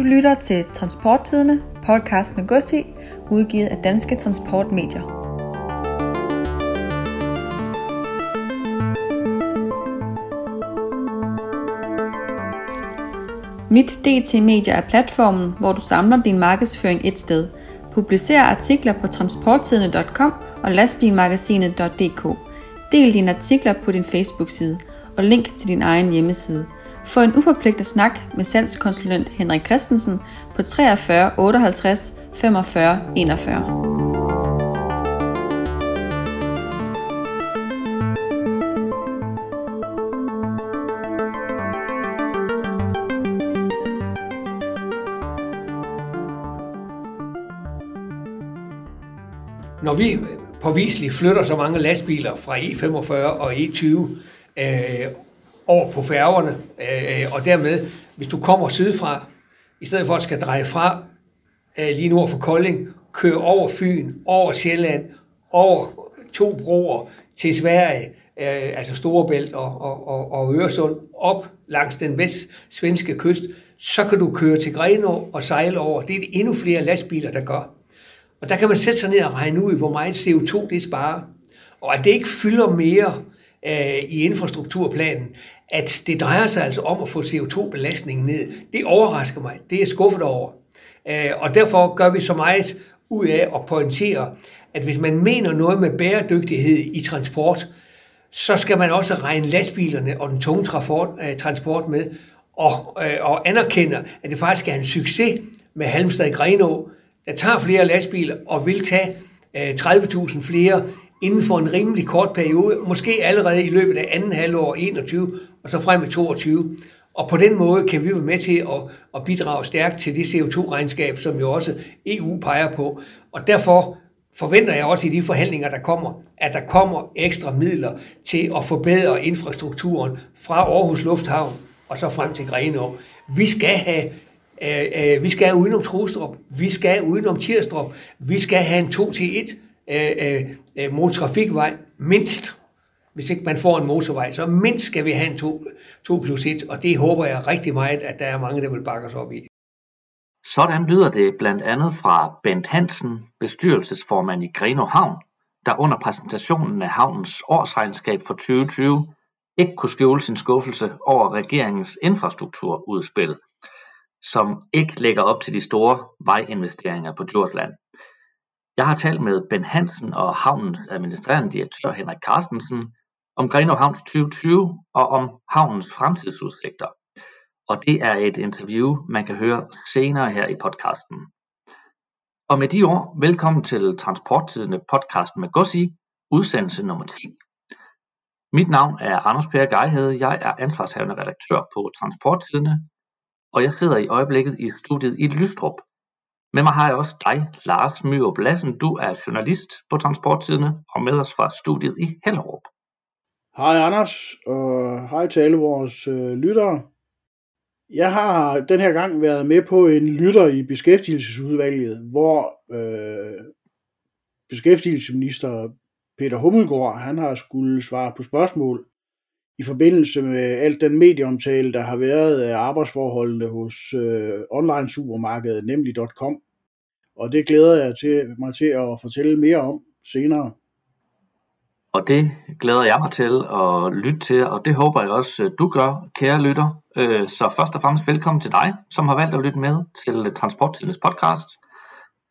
Du lytter til Transporttidene, podcast med Gussi, udgivet af Danske Transportmedier. Mit DT Media er platformen, hvor du samler din markedsføring et sted. Publicer artikler på transporttidene.com og lastbilmagasinet.dk. Del dine artikler på din Facebook-side og link til din egen hjemmeside – få en uforpligtet snak med salgskonsulent Henrik Christensen på 43 58 45 41. Når vi påviseligt flytter så mange lastbiler fra E45 og E20 øh, over på færgerne, øh, og dermed, hvis du kommer sydfra, i stedet for at skal dreje fra øh, lige nord for Kolding, køre over Fyn, over Sjælland, over to broer til Sverige, øh, altså Storebælt og, og, og, og Øresund, op langs den vest-svenske kyst, så kan du køre til Grenå og sejle over. Det er det endnu flere lastbiler, der gør. Og der kan man sætte sig ned og regne ud, hvor meget CO2 det sparer. Og at det ikke fylder mere øh, i infrastrukturplanen, at det drejer sig altså om at få CO2-belastningen ned. Det overrasker mig. Det er skuffet over. Øh, og derfor gør vi så meget ud af at pointere, at hvis man mener noget med bæredygtighed i transport, så skal man også regne lastbilerne og den tunge øh, transport med, og, øh, og anerkende, at det faktisk er en succes med Halmstad Grenå, der tager flere lastbiler og vil tage 30.000 flere inden for en rimelig kort periode, måske allerede i løbet af anden halvår 21, og så frem i 22. Og på den måde kan vi være med til at, at bidrage stærkt til det CO2-regnskab, som jo også EU peger på. Og derfor forventer jeg også i de forhandlinger, der kommer, at der kommer ekstra midler til at forbedre infrastrukturen fra Aarhus Lufthavn og så frem til Grenaa. Vi skal have øh, øh, vi skal udenom Trostrup, vi skal udenom Tirstrup, vi skal have en 2 til 1 Øh, øh, øh, motortrafikvej, mindst. Hvis ikke man får en motorvej, så mindst skal vi have en 2, 2 plus 1, og det håber jeg rigtig meget, at der er mange, der vil bakke os op i. Sådan lyder det blandt andet fra Bent Hansen, bestyrelsesformand i Greno Havn, der under præsentationen af havnens årsregnskab for 2020 ikke kunne skjule sin skuffelse over regeringens infrastrukturudspil, som ikke lægger op til de store vejinvesteringer på Djursland. Jeg har talt med Ben Hansen og havnens administrerende direktør Henrik Carstensen om Grenaa Havns 2020 og om havnens fremtidsudsigter. Og det er et interview, man kan høre senere her i podcasten. Og med de ord, velkommen til Transporttidende podcast med Gossi, udsendelse nummer 10. Mit navn er Anders Per Geihede, jeg er ansvarshavende redaktør på Transporttidende, og jeg sidder i øjeblikket i studiet i Lystrup, med mig har jeg også dig, Lars Myrup Lassen. Du er journalist på Transporttidene og med os fra studiet i Hellerup. Hej Anders, og hej til alle vores øh, lyttere. Jeg har den her gang været med på en lytter i beskæftigelsesudvalget, hvor øh, beskæftigelsesminister Peter Hummelgaard, han har skulle svare på spørgsmål i forbindelse med alt den medieomtale, der har været af arbejdsforholdene hos øh, online supermarkedet, nemlig .com. Og det glæder jeg til, mig til at fortælle mere om senere. Og det glæder jeg mig til at lytte til, og det håber jeg også, øh, du gør, kære lytter. Øh, så først og fremmest velkommen til dig, som har valgt at lytte med til øh, Transporttidens podcast.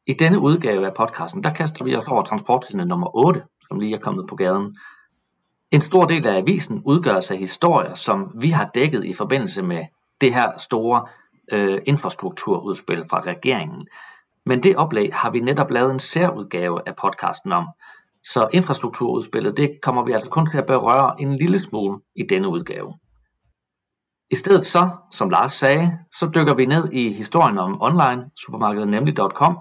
I denne udgave af podcasten, der kaster vi os over Transporttidene nummer 8, som lige er kommet på gaden. En stor del af avisen udgøres af altså historier, som vi har dækket i forbindelse med det her store øh, infrastrukturudspil fra regeringen. Men det oplæg har vi netop lavet en særudgave af podcasten om. Så infrastrukturudspillet, det kommer vi altså kun til at berøre en lille smule i denne udgave. I stedet så, som Lars sagde, så dykker vi ned i historien om online supermarkedet nemlig.com,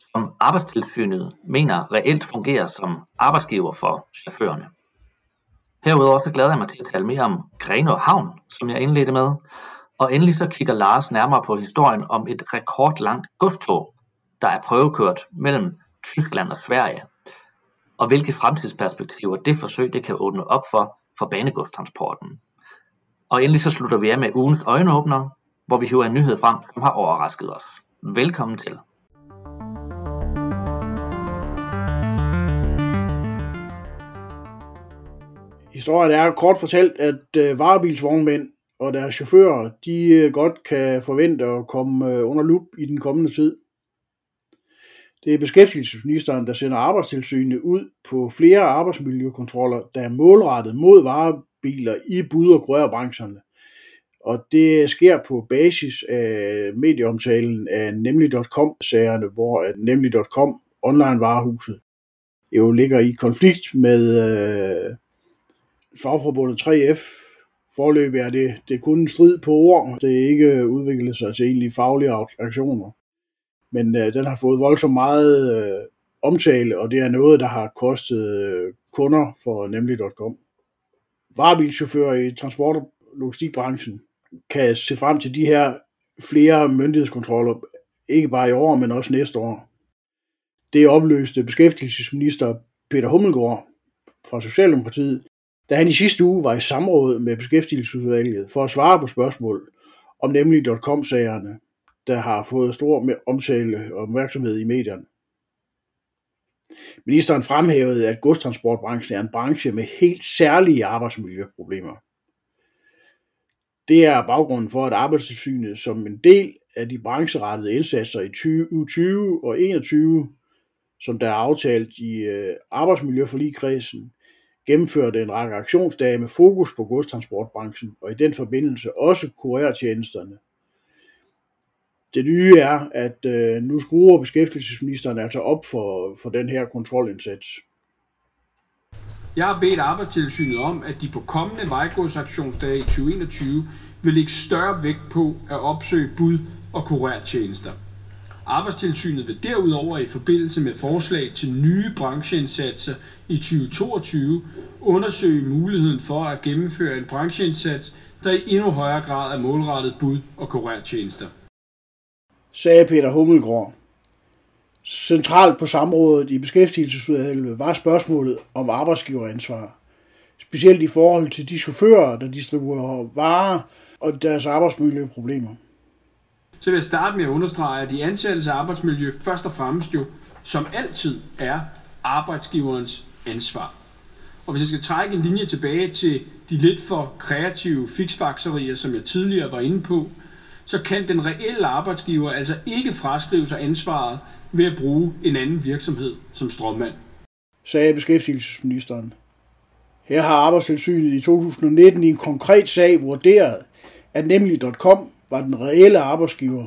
som arbejdstilsynet mener reelt fungerer som arbejdsgiver for chaufførerne. Herudover så glæder jeg mig til at tale mere om Grenaa Havn, som jeg indledte med. Og endelig så kigger Lars nærmere på historien om et rekordlangt godstog, der er prøvekørt mellem Tyskland og Sverige, og hvilke fremtidsperspektiver det forsøg det kan åbne op for for banegodstransporten. Og endelig så slutter vi af med ugens øjenåbner, hvor vi hiver en nyhed frem, som har overrasket os. Velkommen til. Historien er kort fortalt, at øh, varebilsvognmænd og deres chauffører, de øh, godt kan forvente at komme øh, under lup i den kommende tid. Det er beskæftigelsesministeren, der sender arbejdstilsynene ud på flere arbejdsmiljøkontroller, der er målrettet mod varebiler i bud- og grørbrancherne. Og det sker på basis af medieomtalen af nemlig.com-sagerne, hvor øh, nemlig.com, online-varehuset, jo ligger i konflikt med øh, fagforbundet 3F. Forløbig er det, det er kun en strid på ord. Det er ikke udviklet sig til egentlig faglige aktioner. Men øh, den har fået voldsomt meget øh, omtale, og det er noget, der har kostet øh, kunder for nemlig.com. Varebilchauffører i transport- og logistikbranchen kan se frem til de her flere myndighedskontroller, ikke bare i år, men også næste år. Det opløste beskæftigelsesminister Peter Hummelgaard fra Socialdemokratiet, da han i sidste uge var i samråd med beskæftigelsesudvalget for at svare på spørgsmål om nemlig .com-sagerne, der har fået stor omtale og opmærksomhed i medierne. Ministeren fremhævede, at godstransportbranchen er en branche med helt særlige arbejdsmiljøproblemer. Det er baggrunden for, at Arbejdstilsynet som en del af de brancherettede indsatser i 2020 og 2021, som der er aftalt i øh, arbejdsmiljøforligkredsen, gennemførte en række aktionsdage med fokus på godstransportbranchen og i den forbindelse også kurertjenesterne. Det nye er, at øh, nu skruer beskæftigelsesministeren altså op for, for den her kontrolindsats. Jeg har bedt Arbejdstilsynet om, at de på kommende vejgodsaktionsdage i 2021 vil lægge større vægt på at opsøge bud og kurertjenester. Arbejdstilsynet vil derudover i forbindelse med forslag til nye brancheindsatser i 2022 undersøge muligheden for at gennemføre en brancheindsats, der i endnu højere grad er målrettet bud og kurertjenester. Sagde Peter Hummelgaard. Centralt på samrådet i beskæftigelsesudvalget var spørgsmålet om arbejdsgiveransvar. Specielt i forhold til de chauffører, der distribuerer varer og deres arbejdsmiljøproblemer. Så vil jeg starte med at understrege, at de ansattes arbejdsmiljø først og fremmest jo, som altid, er arbejdsgiverens ansvar. Og hvis jeg skal trække en linje tilbage til de lidt for kreative fixfakserier, som jeg tidligere var inde på, så kan den reelle arbejdsgiver altså ikke fraskrive sig ansvaret ved at bruge en anden virksomhed som strømmand. Sagde beskæftigelsesministeren. Her har Arbejdstilsynet i 2019 i en konkret sag vurderet, at nemlig.com var den reelle arbejdsgiver.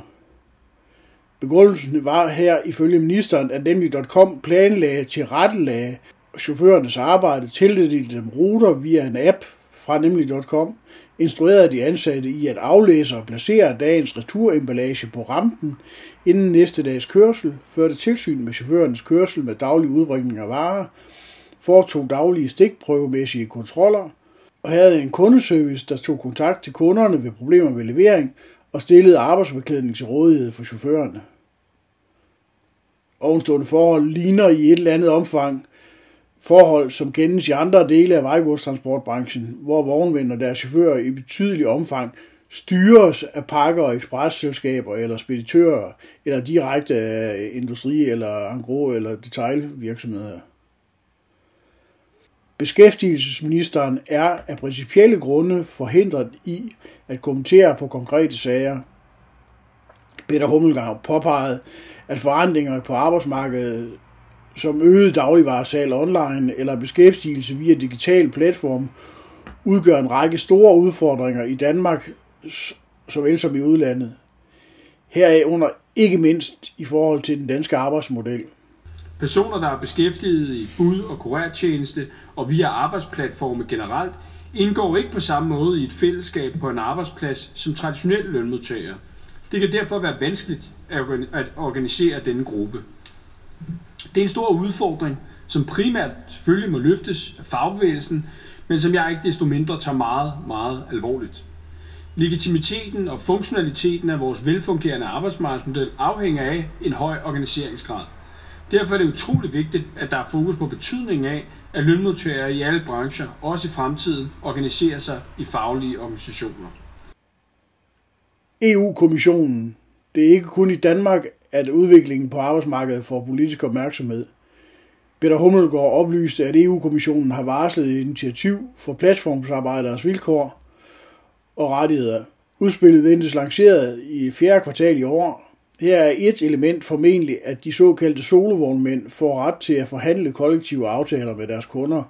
Begrundelsen var her ifølge ministeren, at nemlig.com planlagde til rettelage chaufførernes arbejde, tildelte dem ruter via en app fra nemlig.com, instruerede de ansatte i at aflæse og placere dagens returemballage på rampen inden næste dags kørsel, førte tilsyn med chaufførernes kørsel med daglig udbringning af varer, foretog daglige stikprøvemæssige kontroller og havde en kundeservice, der tog kontakt til kunderne ved problemer ved levering og stillede arbejdsbeklædning til rådighed for chaufførerne. Ovenstående forhold ligner i et eller andet omfang forhold, som kendes i andre dele af vejgodstransportbranchen, hvor vognmænd og deres chauffører i betydelig omfang styres af pakker- og ekspresselskaber eller speditører, eller direkte af industri- eller angro- eller detailvirksomheder. Beskæftigelsesministeren er af principielle grunde forhindret i at kommentere på konkrete sager. Peter Hummelgaard påpegede, at forandringer på arbejdsmarkedet som øget dagligvaresalg online eller beskæftigelse via digital platform udgør en række store udfordringer i Danmark, såvel som i udlandet. Heraf under ikke mindst i forhold til den danske arbejdsmodel. Personer, der er beskæftiget i bud- og kurertjeneste og via arbejdsplatforme generelt, indgår ikke på samme måde i et fællesskab på en arbejdsplads som traditionelle lønmodtagere. Det kan derfor være vanskeligt at organisere denne gruppe. Det er en stor udfordring, som primært selvfølgelig må løftes af fagbevægelsen, men som jeg ikke desto mindre tager meget, meget alvorligt. Legitimiteten og funktionaliteten af vores velfungerende arbejdsmarkedsmodel afhænger af en høj organiseringsgrad. Derfor er det utrolig vigtigt, at der er fokus på betydningen af, at lønmodtagere i alle brancher, også i fremtiden, organiserer sig i faglige organisationer. EU-kommissionen. Det er ikke kun i Danmark, at udviklingen på arbejdsmarkedet får politisk opmærksomhed. Peter Hummelgaard oplyste, at EU-kommissionen har varslet et initiativ for platformsarbejderes vilkår og rettigheder. Udspillet ventes lanceret i fjerde kvartal i år. Her er et element formentlig, at de såkaldte solovognmænd får ret til at forhandle kollektive aftaler med deres kunder,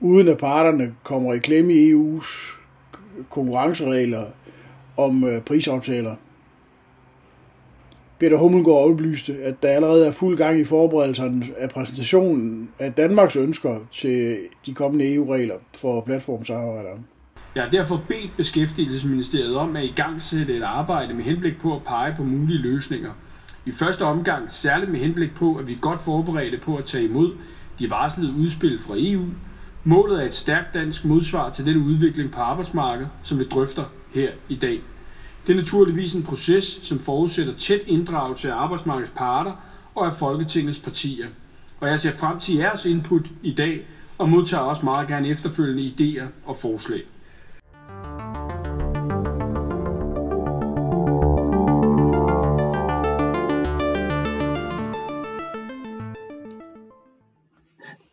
uden at parterne kommer i klemme i EU's konkurrenceregler om øh, prisaftaler. Peter Hummelgaard oplyste, at der allerede er fuld gang i forberedelserne af præsentationen af Danmarks ønsker til de kommende EU-regler for platformsarbejdere. Jeg har derfor bedt Beskæftigelsesministeriet om at i gang sætte et arbejde med henblik på at pege på mulige løsninger. I første omgang særligt med henblik på, at vi er godt forberedte på at tage imod de varslede udspil fra EU. Målet er et stærkt dansk modsvar til den udvikling på arbejdsmarkedet, som vi drøfter her i dag. Det er naturligvis en proces, som forudsætter tæt inddragelse af arbejdsmarkedets parter og af Folketingets partier. Og jeg ser frem til jeres input i dag og modtager også meget gerne efterfølgende idéer og forslag.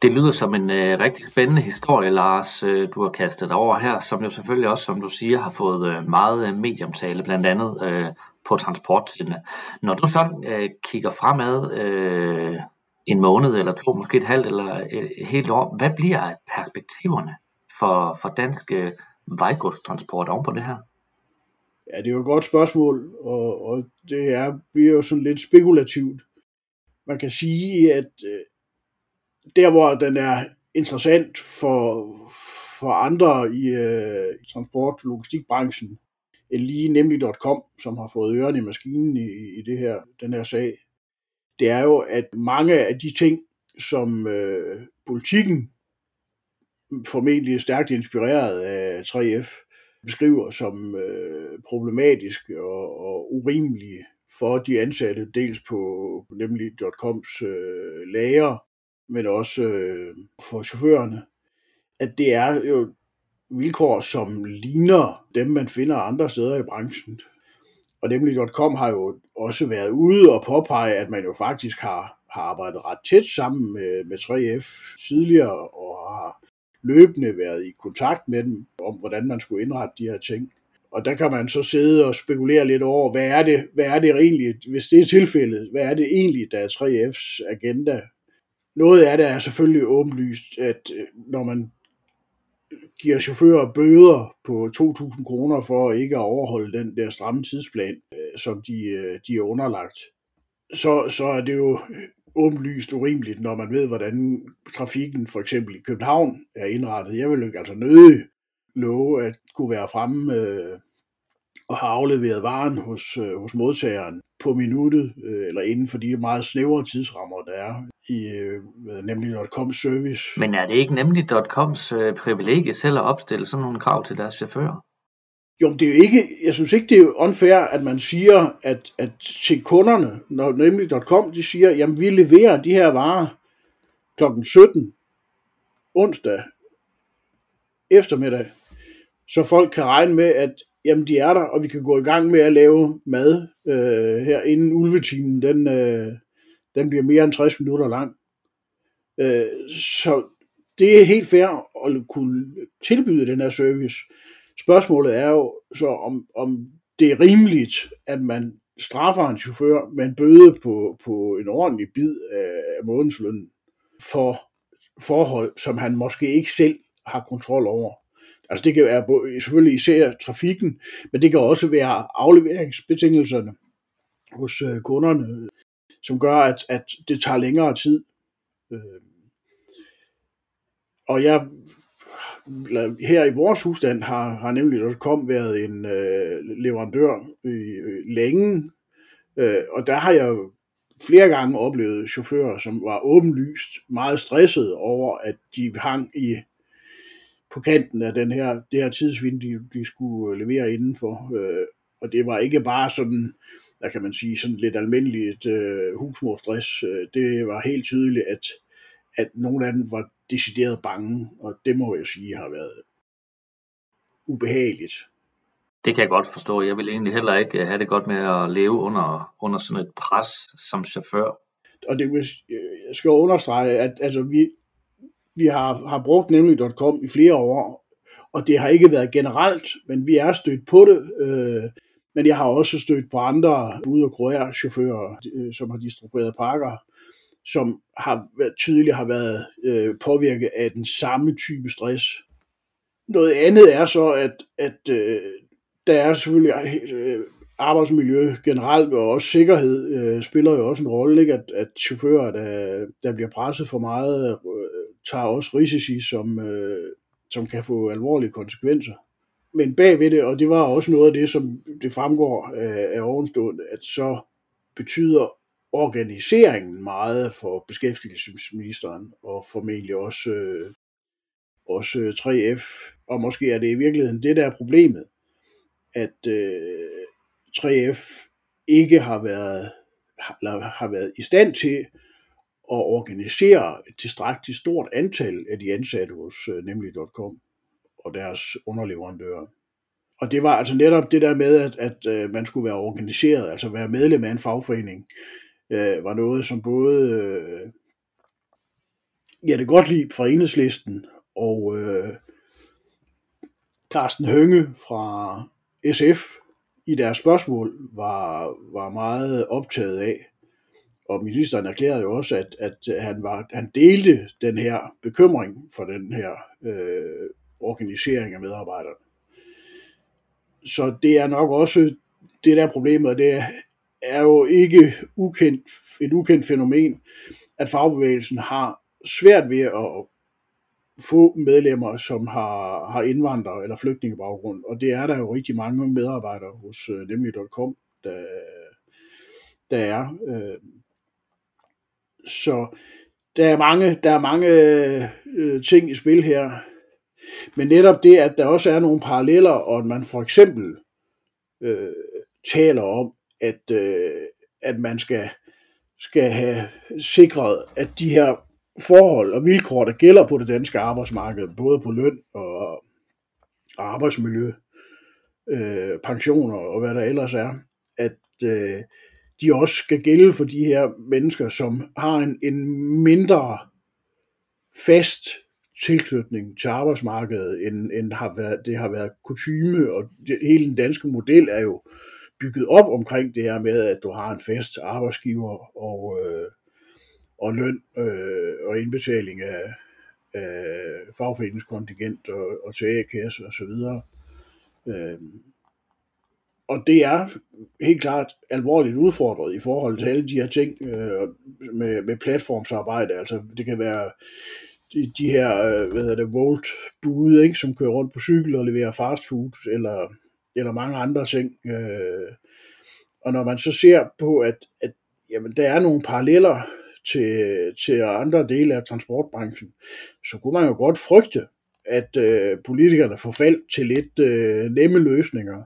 Det lyder som en øh, rigtig spændende historie, Lars, øh, du har kastet over her, som jo selvfølgelig også, som du siger, har fået øh, meget øh, medieomtale, blandt andet øh, på transporttidene. Når du så øh, kigger fremad øh, en måned eller to, måske et halvt eller et, et helt år, hvad bliver perspektiverne for, for dansk øh, vejgodstransport oven på det her? Ja, det er jo et godt spørgsmål, og, og det er, bliver jo sådan lidt spekulativt. Man kan sige, at øh, der hvor den er interessant for, for andre i, øh, transport- og logistikbranchen, end lige nemlig.com, som har fået ørerne i maskinen i, i det her, den her sag, det er jo, at mange af de ting, som øh, politikken formentlig stærkt inspireret af 3F, beskriver som øh, problematisk og, og urimelige for de ansatte, dels på, på nemlig.coms øh, lager, men også øh, for chaufførerne, at det er jo vilkår, som ligner dem, man finder andre steder i branchen. Og nemlig.com har jo også været ude og påpege, at man jo faktisk har, har arbejdet ret tæt sammen med, med 3F tidligere, og har løbende været i kontakt med dem om, hvordan man skulle indrette de her ting. Og der kan man så sidde og spekulere lidt over, hvad er det, hvad er det egentlig, hvis det er tilfældet, hvad er det egentlig, der er 3F's agenda noget af det er selvfølgelig åbenlyst, at øh, når man giver chauffører bøder på 2.000 kroner for ikke at overholde den der stramme tidsplan, øh, som de, øh, de er underlagt, så, så er det jo åbenlyst urimeligt, når man ved, hvordan trafikken for eksempel i København er indrettet. Jeg vil jo altså nødig love at kunne være fremme øh, og have afleveret varen hos, øh, hos modtageren på minuttet, øh, eller inden for de meget snævre tidsrammer, der er i øh, nemlig .com service. Men er det ikke nemlig .coms øh, privilegie selv at opstille sådan nogle krav til deres chauffører? Jo, det er jo ikke, jeg synes ikke, det er unfair, at man siger, at, at til kunderne, når nemlig.com, de siger, jamen vi leverer de her varer kl. 17 onsdag eftermiddag, så folk kan regne med, at jamen de er der, og vi kan gå i gang med at lave mad øh, her inden ulvetimen, den, øh, den bliver mere end 60 minutter lang. Øh, så det er helt fair at kunne tilbyde den her service. Spørgsmålet er jo så, om, om det er rimeligt, at man straffer en chauffør med en bøde på, på en ordentlig bid af månedslønnen for forhold, som han måske ikke selv har kontrol over. Altså det kan være selvfølgelig især trafikken, men det kan også være afleveringsbetingelserne hos øh, kunderne, som gør, at, at det tager længere tid. Øh, og jeg her i vores husstand har, har nemlig også kom været en øh, leverandør øh, længe, øh, og der har jeg flere gange oplevet chauffører, som var åbenlyst meget stresset over, at de hang i på kanten af den her, det her tidsvindue, de, de skulle levere indenfor. Øh, og det var ikke bare sådan, hvad kan man sige, sådan lidt almindeligt øh, husmorstress. Øh, det var helt tydeligt, at, at nogle af dem var decideret bange, og det må jeg sige har været ubehageligt. Det kan jeg godt forstå. Jeg vil egentlig heller ikke have det godt med at leve under, under sådan et pres som chauffør. Og det jeg skal understrege, at altså, vi, vi har, har brugt nemlig.com i flere år, og det har ikke været generelt, men vi er stødt på det. Øh, men jeg har også stødt på andre ude- og chauffører, øh, som har distribueret pakker, som har tydeligt har været øh, påvirket af den samme type stress. Noget andet er så, at, at øh, der er selvfølgelig øh, arbejdsmiljø generelt, og også sikkerhed øh, spiller jo også en rolle, ikke? At, at chauffører, der, der bliver presset for meget, øh, tager også risici, som, øh, som kan få alvorlige konsekvenser. Men bagved det, og det var også noget af det, som det fremgår af, af ovenstående, at så betyder organiseringen meget for beskæftigelsesministeren, og formentlig også, øh, også 3F. Og måske er det i virkeligheden det, der er problemet, at øh, 3F ikke har været, har, har været i stand til at organisere et tilstrækkeligt stort antal af de ansatte hos øh, nemlig.com og deres underleverandører. Og det var altså netop det der med, at, at øh, man skulle være organiseret, altså være medlem af en fagforening, øh, var noget, som både øh, ja, det godt lide fra enhedslisten og øh, Carsten Hønge fra SF i deres spørgsmål var, var meget optaget af. Og ministeren erklærede jo også, at, at han, var, han delte den her bekymring for den her øh, organisering af medarbejderne. Så det er nok også det der problemet, og det er jo ikke ukendt, et ukendt fænomen, at fagbevægelsen har svært ved at få medlemmer, som har, har indvandrere eller flygtningebaggrund, og det er der jo rigtig mange medarbejdere hos øh, nemlig.com, der, der er. Øh, så der er mange, der er mange øh, ting i spil her. Men netop det, at der også er nogle paralleller, og at man for eksempel øh, taler om, at, øh, at man skal, skal have sikret, at de her forhold og vilkår, der gælder på det danske arbejdsmarked, både på løn og arbejdsmiljø, øh, pensioner og hvad der ellers er, at øh, de også skal gælde for de her mennesker, som har en, en mindre fast tilknytning til arbejdsmarkedet, end, end har været, det har været kutyme, og det, hele den danske model er jo bygget op omkring det her med, at du har en fast arbejdsgiver og, øh, og løn øh, og indbetaling af, af fagforeningskontingent og, og til A-kasse og så videre. Øh, og det er helt klart alvorligt udfordret i forhold til alle de her ting øh, med, med platformsarbejde. Altså det kan være de, de her, øh, hvad hedder det, Volt-bude, ikke, som kører rundt på cykel og leverer fast food, eller, eller mange andre ting. Øh, og når man så ser på, at, at jamen, der er nogle paralleller til, til andre dele af transportbranchen, så kunne man jo godt frygte, at øh, politikerne får faldt til lidt øh, nemme løsninger,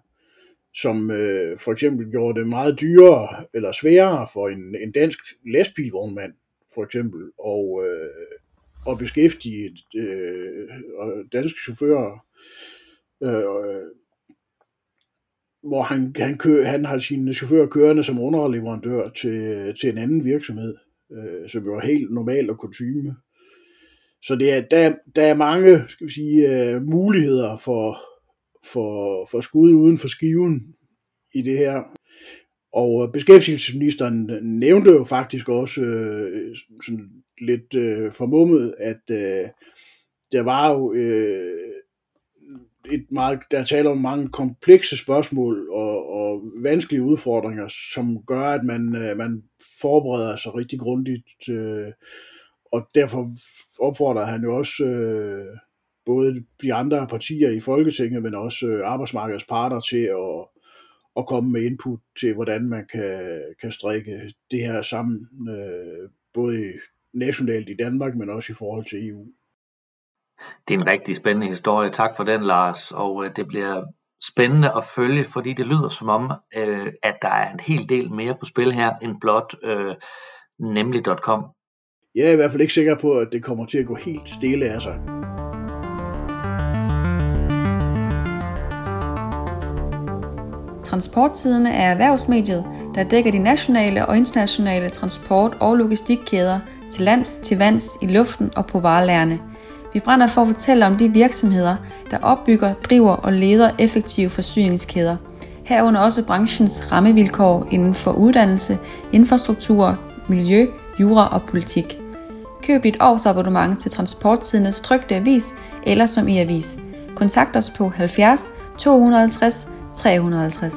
som øh, for eksempel gjorde det meget dyrere eller sværere for en, en dansk lastbilvognmand, for eksempel, og, øh, og beskæftige øh, danske chauffører, øh, øh, hvor han, han, kø, han har sine chauffører kørende som underleverandør til, til en anden virksomhed øh, som jo er helt normalt og kutume. Så det er, der, der er mange skal vi sige, øh, muligheder for, for, for skud uden for skiven i det her. Og øh, beskæftigelsesministeren nævnte jo faktisk også øh, sådan lidt øh, formummet, at øh, der var jo øh, et meget, der taler om mange komplekse spørgsmål og, og vanskelige udfordringer, som gør, at man, øh, man forbereder sig rigtig grundigt. Øh, og derfor opfordrer han jo også øh, både de andre partier i Folketinget, men også øh, arbejdsmarkedets parter til at, at komme med input til, hvordan man kan, kan strikke det her sammen, øh, både nationalt i Danmark, men også i forhold til EU. Det er en rigtig spændende historie. Tak for den, Lars. Og øh, det bliver spændende at følge, fordi det lyder som om, øh, at der er en hel del mere på spil her, end blot øh, nemlig.com. Jeg er i hvert fald ikke sikker på, at det kommer til at gå helt stille af sig. Transporttidene er erhvervsmediet, der dækker de nationale og internationale transport- og logistikkæder til lands, til vands, i luften og på varelærerne. Vi brænder for at fortælle om de virksomheder, der opbygger, driver og leder effektive forsyningskæder. Herunder også branchens rammevilkår inden for uddannelse, infrastruktur, miljø, jura og politik. Køb dit årsabonnement til Transporttidens trygte avis eller som e-avis. Kontakt os på 70 250 350.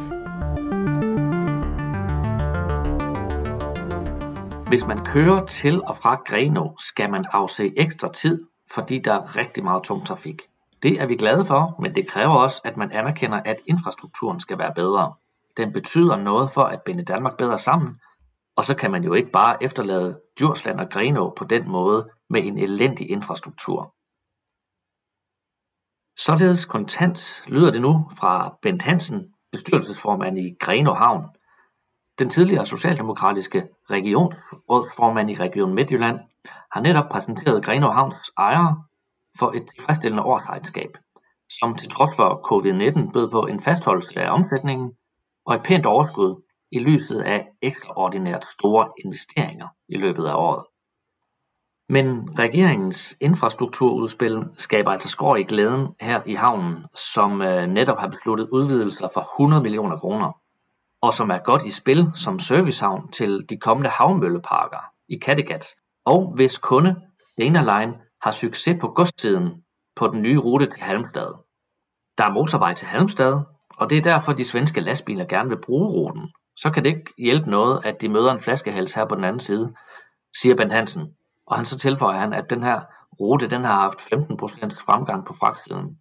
Hvis man kører til og fra Greno, skal man afse ekstra tid, fordi der er rigtig meget tung trafik. Det er vi glade for, men det kræver også, at man anerkender, at infrastrukturen skal være bedre. Den betyder noget for at binde Danmark bedre sammen, og så kan man jo ikke bare efterlade Djursland og Grenå på den måde med en elendig infrastruktur. Således kontant lyder det nu fra Bent Hansen, bestyrelsesformand i Grenaa Havn. Den tidligere socialdemokratiske regionsrådsformand i Region Midtjylland har netop præsenteret Grenaa Havns ejere for et tilfredsstillende årsregnskab, som til trods for covid-19 bød på en fastholdelse af omsætningen og et pænt overskud i lyset af ekstraordinært store investeringer i løbet af året. Men regeringens infrastrukturudspil skaber altså skår i glæden her i havnen, som øh, netop har besluttet udvidelser for 100 millioner kroner, og som er godt i spil som servicehavn til de kommende havmølleparker i Kattegat, og hvis kunde Stena Line har succes på godstiden på den nye rute til Halmstad. Der er motorvej til Halmstad, og det er derfor de svenske lastbiler gerne vil bruge ruten, så kan det ikke hjælpe noget, at de møder en flaskehals her på den anden side, siger Bent Hansen. Og han så tilføjer han, at den her rute den har haft 15% fremgang på fragtsiden.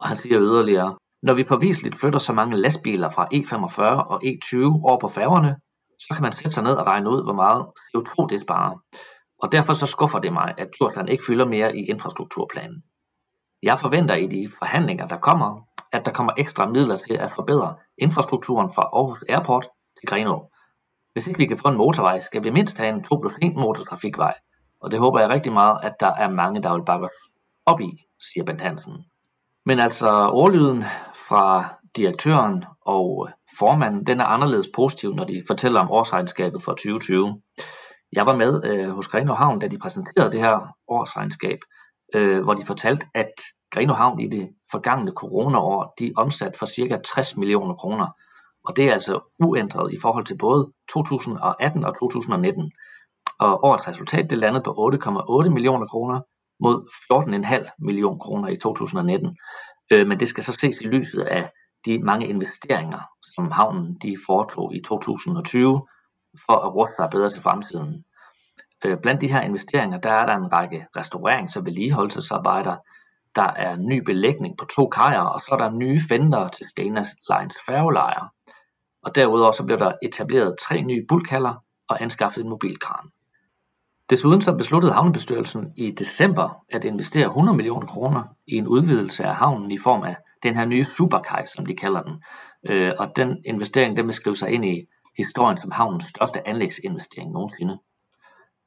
Og han siger yderligere, når vi påviseligt flytter så mange lastbiler fra E45 og E20 over på færgerne, så kan man sætte sig ned og regne ud, hvor meget CO2 det sparer. Og derfor så skuffer det mig, at Djursland ikke fylder mere i infrastrukturplanen. Jeg forventer i de forhandlinger, der kommer, at der kommer ekstra midler til at forbedre infrastrukturen fra Aarhus Airport til Grenaa. Hvis ikke vi kan få en motorvej, skal vi mindst have en 2 plus 1 motortrafikvej, og det håber jeg rigtig meget, at der er mange, der vil bakke os op i, siger Bent Hansen. Men altså ordlyden fra direktøren og formanden, den er anderledes positiv, når de fortæller om årsregnskabet for 2020. Jeg var med øh, hos Grenaa Havn, da de præsenterede det her årsregnskab, øh, hvor de fortalte, at Grenaa Havn i det forgangne coronaår, de omsat for ca. 60 millioner kroner. Og det er altså uændret i forhold til både 2018 og 2019. Og årets resultat det landede på 8,8 millioner kroner mod 14,5 millioner kroner i 2019. Øh, men det skal så ses i lyset af de mange investeringer, som havnen de foretog i 2020 for at ruste sig bedre til fremtiden. Øh, blandt de her investeringer, der er der en række restaurerings- og vedligeholdelsesarbejder, der er ny belægning på to kajer, og så er der nye fender til Stenas Lines færgelejre. Og derudover så blev der etableret tre nye bulkhaller og anskaffet en mobilkran. Desuden så besluttede havnebestyrelsen i december at investere 100 millioner kroner i en udvidelse af havnen i form af den her nye superkaj, som de kalder den. Øh, og den investering, den vil skrive sig ind i historien som havnens største anlægsinvestering nogensinde.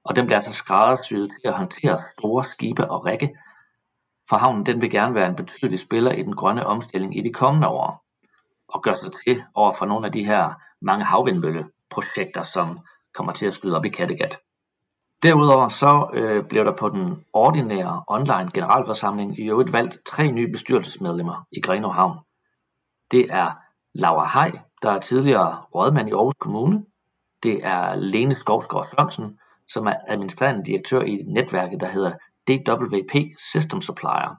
Og den bliver altså skræddersyet til at håndtere store skibe og række, for havnen den vil gerne være en betydelig spiller i den grønne omstilling i de kommende år, og gør sig til over for nogle af de her mange havvindmølleprojekter, som kommer til at skyde op i Kattegat. Derudover så øh, blev der på den ordinære online generalforsamling i øvrigt valgt tre nye bestyrelsesmedlemmer i Grenaa Havn. Det er Laura Hej, der er tidligere rådmand i Aarhus Kommune. Det er Lene Skovsgaard Sørensen, som er administrerende direktør i netværket, der hedder DWP System Supplier.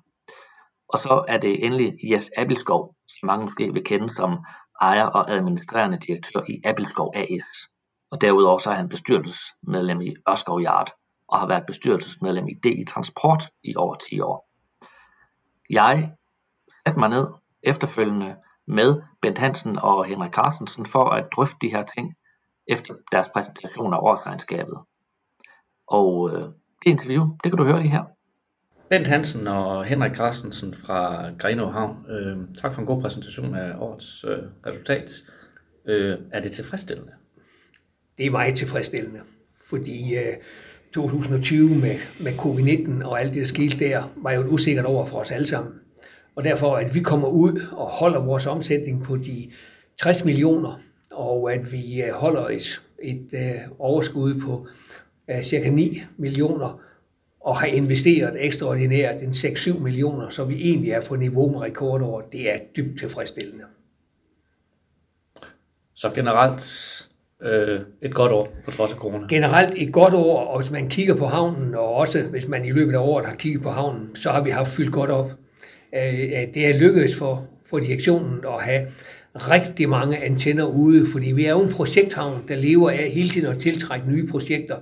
Og så er det endelig Jes Abelskov, som mange måske vil kende som ejer og administrerende direktør i Abelskov AS. Og derudover så er han bestyrelsesmedlem i Ørskov Yard og har været bestyrelsesmedlem i DI Transport i over 10 år. Jeg satte mig ned efterfølgende med Bent Hansen og Henrik Carstensen for at drøfte de her ting efter deres præsentation af årsregnskabet. Og øh, det interview, det kan du høre lige her. Bent Hansen og Henrik Carstensen fra Grenaa Havn. Øh, tak for en god præsentation af årets øh, resultat. Øh, er det tilfredsstillende? Det er meget tilfredsstillende, fordi øh, 2020 med, med covid-19 og alt det, der skete der, var jo et usikkert over for os alle sammen. Og derfor, at vi kommer ud og holder vores omsætning på de 60 millioner, og at vi øh, holder et, et øh, overskud på øh, cirka 9 millioner, og har investeret ekstraordinært en 6-7 millioner, så vi egentlig er på niveau med rekordår. Det er dybt tilfredsstillende. Så generelt øh, et godt år på trods af corona? Generelt et godt år, og hvis man kigger på havnen, og også hvis man i løbet af året har kigget på havnen, så har vi haft fyldt godt op. Øh, det er lykkedes for, for direktionen at have rigtig mange antenner ude, fordi vi er jo en projekthavn, der lever af hele tiden at tiltrække nye projekter.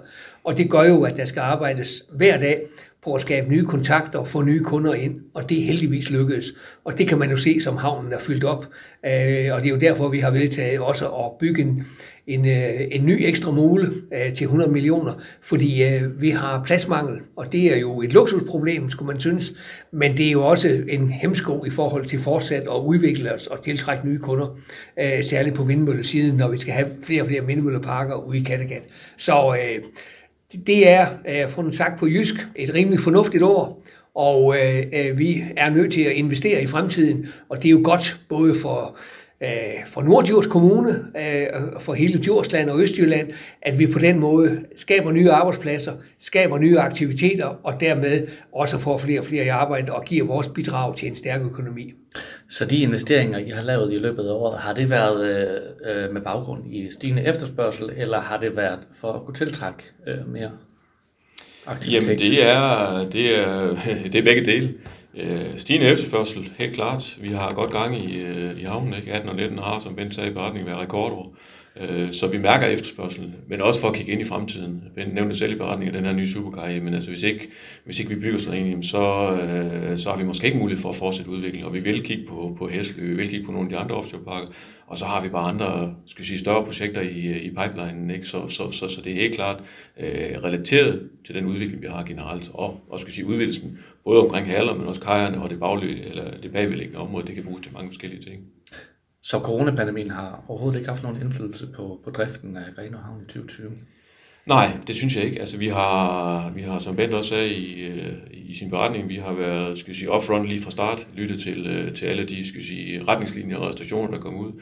Og det gør jo, at der skal arbejdes hver dag på at skabe nye kontakter og få nye kunder ind, og det er heldigvis lykkedes. Og det kan man jo se, som havnen er fyldt op. Øh, og det er jo derfor, vi har vedtaget også at bygge en, en, øh, en ny ekstra mole øh, til 100 millioner, fordi vi har pladsmangel, og det er jo et luksusproblem, skulle man synes, men det er jo også en hemsko i forhold til fortsat at udvikle os og tiltrække nye kunder, særligt på vindmøllesiden, når vi skal have flere og flere vindmølleparker ude i Kattegat. Så det er, øh, for sagt på jysk, et rimelig fornuftigt år, og øh, øh, vi er nødt til at investere i fremtiden, og det er jo godt både for øh, for Nordjurs Kommune, øh, for hele Djursland og Østjylland, at vi på den måde skaber nye arbejdspladser, skaber nye aktiviteter, og dermed også får flere og flere i arbejde og giver vores bidrag til en stærk økonomi. Så de investeringer, I har lavet i løbet af året, har det været øh, med baggrund i stigende efterspørgsel, eller har det været for at kunne tiltrække øh, mere aktivitet? Jamen det er, det er, det er begge dele. Øh, stigende efterspørgsel, helt klart. Vi har godt gang i, øh, i havnen, ikke? 18 og 19 har, som Bent sagde i beretningen, været rekordår. Øh, så vi mærker efterspørgsel, men også for at kigge ind i fremtiden. Jeg nævnte selv i beretningen, den her nye superkarriere, men altså hvis ikke, hvis ikke vi bygger sådan en, så, øh, så har vi måske ikke mulighed for at fortsætte udviklingen, og vi vil kigge på, på Hæsly, vi vil kigge på nogle af de andre offshore og så har vi bare andre skal sige, større projekter i, øh, i pipelinen, ikke? Så, så, så, så det er helt klart øh, relateret til den udvikling, vi har generelt, og, og skal sige, udvidelsen både omkring haler, men også kajerne og det, bagløb, eller det bagvedliggende område, det kan bruges til mange forskellige ting. Så coronapandemien har overhovedet ikke haft nogen indflydelse på, på driften af Grenaa Havn i 2020? Nej, det synes jeg ikke. Altså, vi har, vi har som Bent også sagde i, øh, i sin beretning, vi har været skal sige, upfront lige fra start, lyttet til, øh, til alle de skal sige, retningslinjer og restriktioner, der kom ud.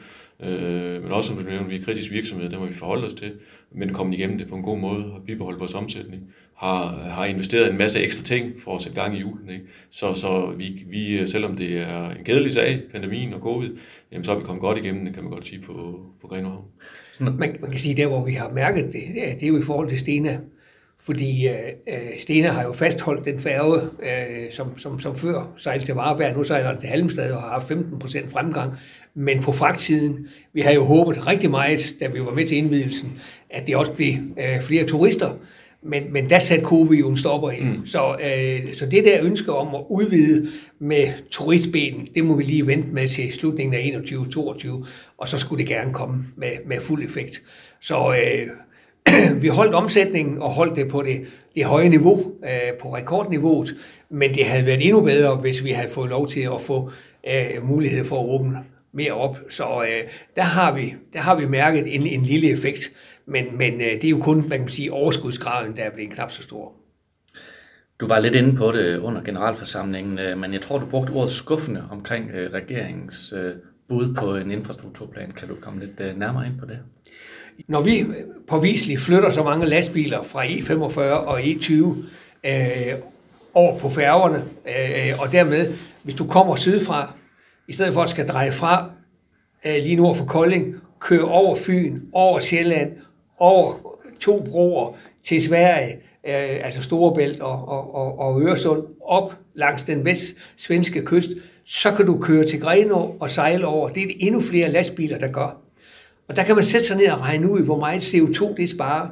Øh, men også som du nævnte, vi er kritisk virksomhed, der må vi forholde os til, men komme igennem det på en god måde og bibeholdt vores omsætning. Har, har investeret en masse ekstra ting for at sætte gang i julen. Ikke? Så, så vi, vi, selvom det er en kedelig sag, pandemien og covid, jamen, så er vi kommet godt igennem det, kan man godt sige, på, på Grenaa man, man kan sige, der hvor vi har mærket det, det er jo i forhold til Stena. Fordi øh, øh, Stena har jo fastholdt den færge, øh, som, som, som før sejlede til Vareberg, nu sejler til Halmstad og har haft 15 procent fremgang. Men på fragtsiden, vi har jo håbet rigtig meget, da vi var med til indvidelsen, at det også blev øh, flere turister. Men, men der satte Kobe jo en stopper ind. Mm. Så, øh, så det der ønske om at udvide med turistbenen, det må vi lige vente med til slutningen af 21-22, og så skulle det gerne komme med, med fuld effekt. Så øh, vi holdt omsætningen og holdt det på det, det høje niveau, øh, på rekordniveauet, men det havde været endnu bedre, hvis vi havde fået lov til at få øh, mulighed for at åbne mere op. Så øh, der, har vi, der har vi mærket en, en lille effekt. Men, men øh, det er jo kun, hvad kan man sige, overskudsgraden, der er blevet knap så stor. Du var lidt inde på det under generalforsamlingen, øh, men jeg tror, du brugte ordet skuffende omkring øh, regeringens øh, bud på en infrastrukturplan. Kan du komme lidt øh, nærmere ind på det? Når vi påviseligt flytter så mange lastbiler fra E45 og E20 øh, over på færgerne, øh, og dermed, hvis du kommer sydfra, i stedet for at skal dreje fra øh, lige nord for Kolding, køre over Fyn, over Sjælland, over to broer til Sverige, øh, altså Storebælt og, og, og, og Øresund, op langs den vest-svenske kyst, så kan du køre til Grenå og sejle over. Det er det endnu flere lastbiler, der gør. Og der kan man sætte sig ned og regne ud, hvor meget CO2 det sparer.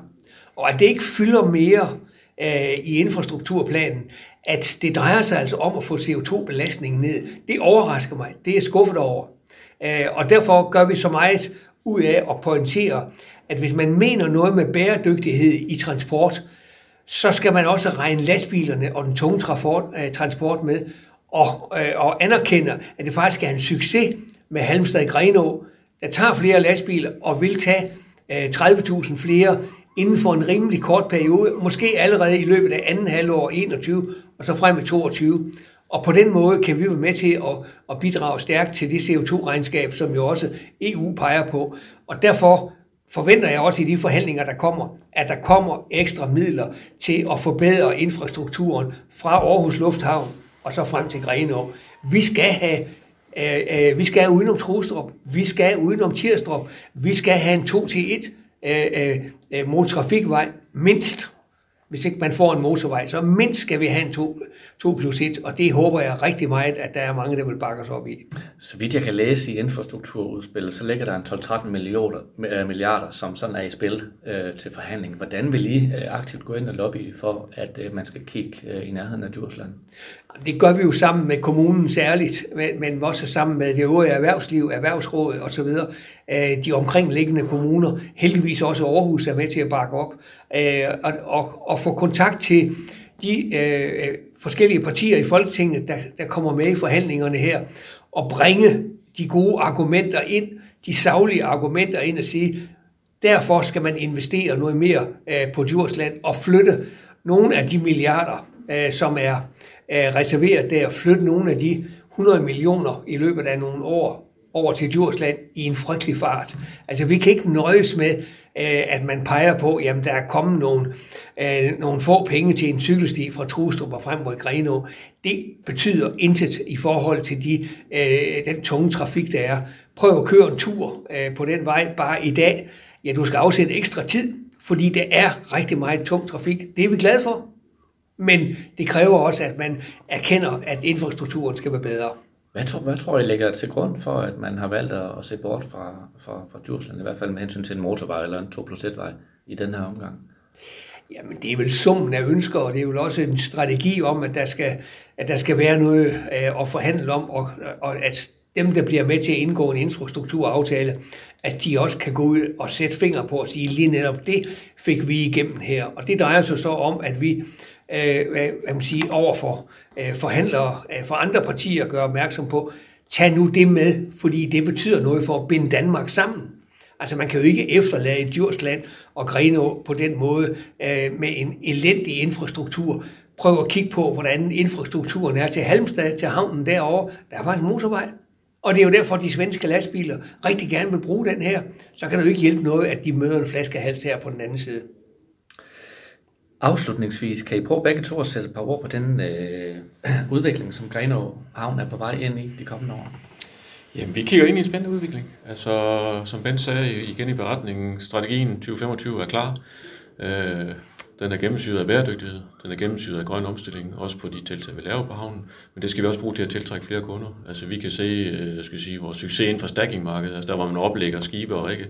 Og at det ikke fylder mere øh, i infrastrukturplanen, at det drejer sig altså om at få CO2-belastningen ned. Det overrasker mig. Det er skuffet over. Øh, og derfor gør vi så meget ud af at pointere, at hvis man mener noget med bæredygtighed i transport, så skal man også regne lastbilerne og den tunge transport, øh, transport med, og, øh, og anerkender, at det faktisk er en succes med Halmstad Grenå, der tager flere lastbiler og vil tage øh, 30.000 flere inden for en rimelig kort periode, måske allerede i løbet af anden halvår 21, og så frem i 22. Og på den måde kan vi være med til at, at bidrage stærkt til det CO2-regnskab, som jo også EU peger på. Og derfor forventer jeg også i de forhandlinger, der kommer, at der kommer ekstra midler til at forbedre infrastrukturen fra Aarhus Lufthavn og så frem til Grenaa. Vi skal have øh, øh, vi skal udenom Trostrup, vi skal udenom Tirstrup, vi skal have en 2-1 øh, øh, øh, motortrafikvej mindst hvis ikke man får en motorvej, så mindst skal vi have en 2, 2 plus 1, og det håber jeg rigtig meget, at der er mange, der vil bakke os op i. Så vidt jeg kan læse i infrastrukturudspillet, så ligger der en 12-13 milliarder, øh, milliarder, som sådan er i spil øh, til forhandling. Hvordan vil I øh, aktivt gå ind og lobby for, at øh, man skal kigge øh, i nærheden af Djursland? Det gør vi jo sammen med kommunen særligt, men også sammen med det øvrige erhvervsliv, erhvervsråd osv. Øh, de omkringliggende kommuner, heldigvis også Aarhus er med til at bakke op, øh, og, og, og få kontakt til de øh, øh, forskellige partier i Folketinget, der, der kommer med i forhandlingerne her, og bringe de gode argumenter ind, de savlige argumenter ind og sige, derfor skal man investere noget mere øh, på Djursland og flytte nogle af de milliarder, øh, som er reserveret der, flytte nogle af de 100 millioner i løbet af nogle år over til Djursland i en frygtelig fart. Altså vi kan ikke nøjes med, øh, at man peger på, jamen der er kommet nogle, øh, nogle få penge til en cykelsti fra Trustrup og frem mod Greno. Det betyder intet i forhold til de, øh, den tunge trafik, der er. Prøv at køre en tur på den vej bare i dag. Ja, du skal afsætte ekstra tid, fordi det er rigtig meget tung trafik. Det er vi glade for. Men det kræver også, at man erkender, at infrastrukturen skal være bedre. Hvad tror, hvad tror I ligger til grund for, at man har valgt at, se bort fra, fra, fra Djursland, i hvert fald med hensyn til en motorvej eller en 2 plus 1 vej i den her omgang? Jamen, det er vel summen af ønsker, og det er vel også en strategi om, at der skal, at der skal være noget øh, at forhandle om, og, og at dem, der bliver med til at indgå en infrastrukturaftale, at de også kan gå ud og sætte fingre på og sige, lige netop det fik vi igennem her. Og det drejer sig så om, at vi øh, hvad man sige, over for øh, forhandlere øh, for andre partier gøre opmærksom på, tag nu det med, fordi det betyder noget for at binde Danmark sammen. Altså man kan jo ikke efterlade Djursland og Grenå på den måde øh, med en elendig infrastruktur. Prøv at kigge på, hvordan infrastrukturen er til Halmstad, til havnen derovre. Der er faktisk en motorvej. Og det er jo derfor, at de svenske lastbiler rigtig gerne vil bruge den her. Så kan det jo ikke hjælpe noget, at de møder en flaskehals her på den anden side. Afslutningsvis, kan I prøve begge to at sætte et par ord på den øh, udvikling, som Grenaa Havn er på vej ind i de kommende år? Jamen, vi kigger ind i en spændende udvikling. Altså, som Ben sagde igen i beretningen, strategien 2025 er klar. Øh, den er gennemsyret af bæredygtighed, den er gennemsyret af grøn omstilling, også på de tiltag, vi laver på havnen. Men det skal vi også bruge til at tiltrække flere kunder. Altså vi kan se, jeg skal sige, vores succes inden for stackingmarkedet, altså der hvor man oplægger skibe og ikke,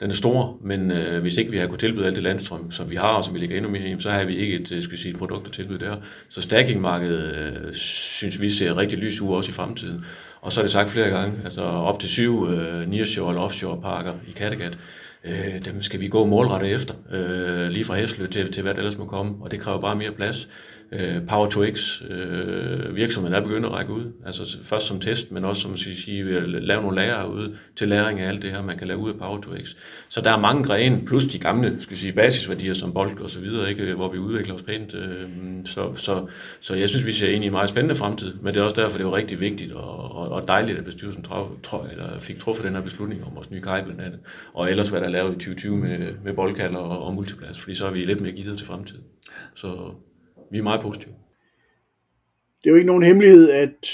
den er stor, men øh, hvis ikke vi har kunne tilbyde alt det landstrøm, som vi har, og som vi lægger endnu mere i, så har vi ikke et, øh, skal sige, et produkt at tilbyde der. Så stackingmarkedet øh, synes vi ser rigtig lys ud også i fremtiden. Og så er det sagt flere gange, altså op til syv øh, nearshore eller offshore parker i Kattegat, øh, dem skal vi gå målrettet efter, øh, lige fra Hæslø til, til hvad det ellers må komme, og det kræver bare mere plads øh, Power to X øh, virksomheden er begyndt at række ud. Altså først som test, men også som sige, vi lave nogle lager ud til læring af alt det her, man kan lave ud af Power to X. Så der er mange grene, plus de gamle skal sige, basisværdier som bolk og så videre, ikke, hvor vi udvikler os pænt. Øh, så, så, så jeg synes, vi ser ind i en meget spændende fremtid, men det er også derfor, det er rigtig vigtigt og, og, dejligt, at bestyrelsen traf, traf, eller fik truffet den her beslutning om vores nye kaj blandt andet, og ellers hvad der er lavet i 2020 med, med boldkaller og, og multiplads, fordi så er vi lidt mere givet til fremtiden. Så vi er meget positive. Det er jo ikke nogen hemmelighed, at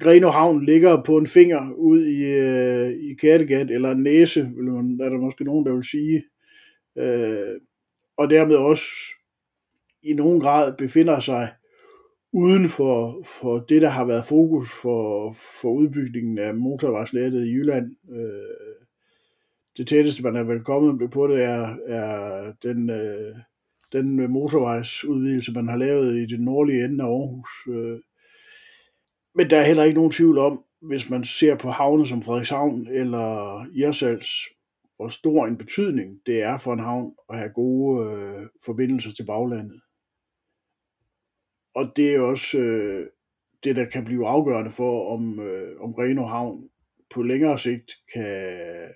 Greno Havn ligger på en finger ud i, øh, i Kattegat, eller en næse, vil man, er der måske nogen, der vil sige. Øh, og dermed også i nogen grad befinder sig uden for, for det, der har været fokus for, for udbygningen af motorvejsnettet i Jylland. Øh, det tætteste, man er vel kommet på det, er, er den øh, den motorvejsudvidelse, man har lavet i den nordlige ende af Aarhus. Øh. Men der er heller ikke nogen tvivl om, hvis man ser på havne som Frederikshavn eller Jersals, hvor stor en betydning det er for en havn at have gode øh, forbindelser til baglandet. Og det er også øh, det, der kan blive afgørende for, om, øh, om Reno Havn på længere sigt kan,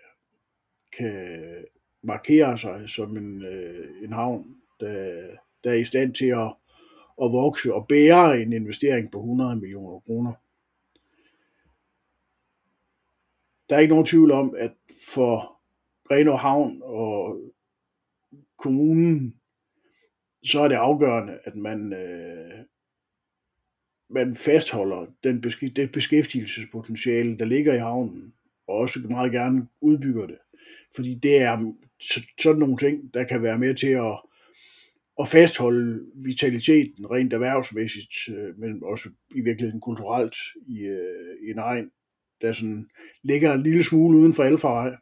kan markere sig som en, øh, en havn, der, der er i stand til at, at vokse og bære en investering på 100 millioner kroner. Der er ikke nogen tvivl om, at for Grenaa Havn og kommunen, så er det afgørende, at man, øh, man fastholder den besk- det beskæftigelsespotentiale, der ligger i havnen, og også meget gerne udbygger det. Fordi det er sådan nogle ting, der kan være med til at, at fastholde vitaliteten rent erhvervsmæssigt, øh, men også i virkeligheden kulturelt i, øh, i en egen, der sådan ligger en lille smule uden for Alfarvej.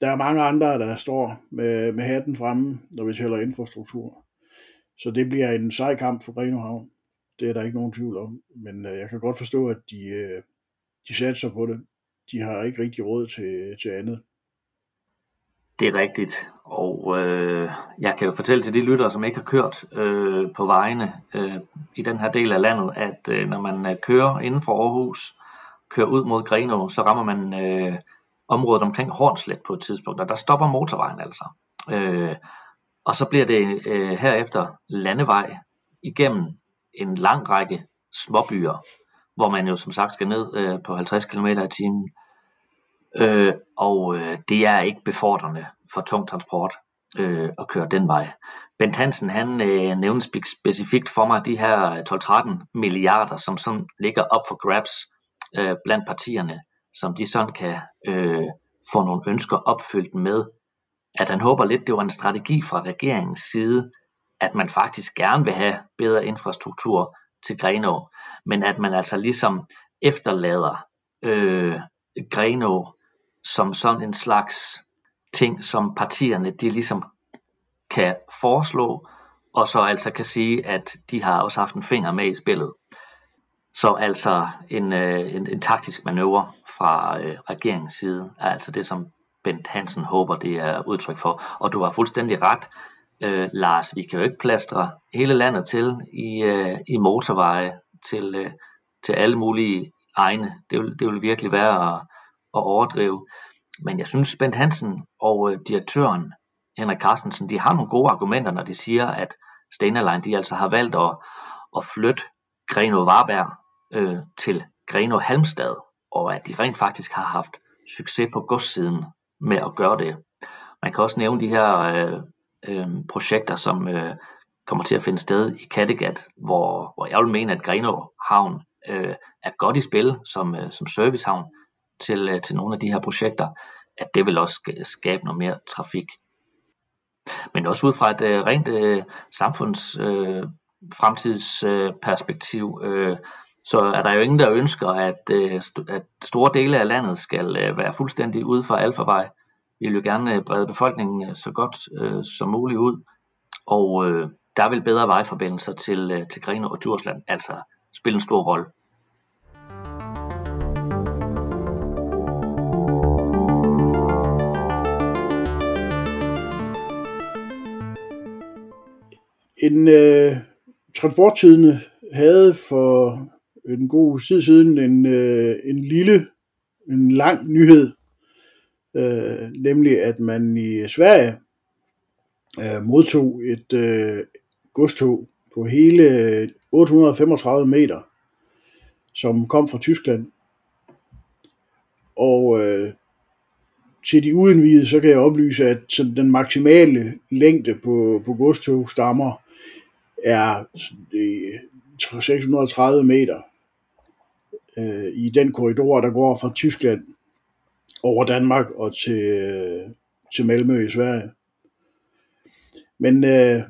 Der er mange andre, der står med, med hatten fremme, når vi tæller infrastruktur. Så det bliver en sej kamp for Greno Havn. Det er der ikke nogen tvivl om. Men øh, jeg kan godt forstå, at de, øh, de satser på det. De har ikke rigtig råd til, til andet. Det er rigtigt, og øh, jeg kan jo fortælle til de lyttere, som ikke har kørt øh, på vejene øh, i den her del af landet, at øh, når man øh, kører inden for Aarhus, kører ud mod Grenå, så rammer man øh, området omkring Hornslet på et tidspunkt, og der stopper motorvejen altså. Øh, og så bliver det øh, herefter landevej igennem en lang række småbyer, hvor man jo som sagt skal ned øh, på 50 km i timen. Øh, og øh, det er ikke befordrende for tung transport øh, at køre den vej. Bent Hansen han øh, nævner specifikt for mig de her øh, 12-13 milliarder, som sådan ligger op for grabs øh, blandt partierne, som de sådan kan øh, få nogle ønsker opfyldt med. At han håber lidt, det var en strategi fra regeringens side, at man faktisk gerne vil have bedre infrastruktur til Grenå, men at man altså ligesom efterlader øh, Grenå som sådan en slags ting, som partierne de ligesom kan foreslå, og så altså kan sige, at de har også haft en finger med i spillet. Så altså en, øh, en, en taktisk manøvre fra øh, regeringens side er altså det, som Bent Hansen håber, det er udtryk for. Og du har fuldstændig ret, øh, Lars. Vi kan jo ikke plastre hele landet til i, øh, i motorveje til, øh, til alle mulige egne. Det vil, det vil virkelig være at, at overdrive. Men jeg synes, Bent Hansen og øh, direktøren Henrik Carstensen, de har nogle gode argumenter, når de siger, at Stena Line, de altså har valgt at, at flytte Greno Varberg øh, til Greno Halmstad, og at de rent faktisk har haft succes på godssiden med at gøre det. Man kan også nævne de her øh, øh, projekter, som øh, kommer til at finde sted i Kattegat, hvor, hvor jeg vil mene, at Greno Havn øh, er godt i spil som, øh, som servicehavn til, øh, til nogle af de her projekter, at det vil også skabe noget mere trafik. Men også ud fra et øh, rent øh, samfunds øh, fremtidsperspektiv, øh, så er der jo ingen, der ønsker, at, øh, at store dele af landet skal øh, være fuldstændig ude for alfavej. Vi vil jo gerne øh, brede befolkningen så godt øh, som muligt ud, og øh, der vil bedre vejforbindelser til, øh, til Grene og Djursland altså spille en stor rolle. En øh, transporttidende havde for en god tid siden en, øh, en lille, en lang nyhed, øh, nemlig at man i Sverige øh, modtog et øh, godstog på hele 835 meter, som kom fra Tyskland. Og øh, til de uindvidede, så kan jeg oplyse, at den maksimale længde på, på godstog stammer er øh, 630 meter øh, i den korridor, der går fra Tyskland over Danmark og til, øh, til Malmø i Sverige. Men øh,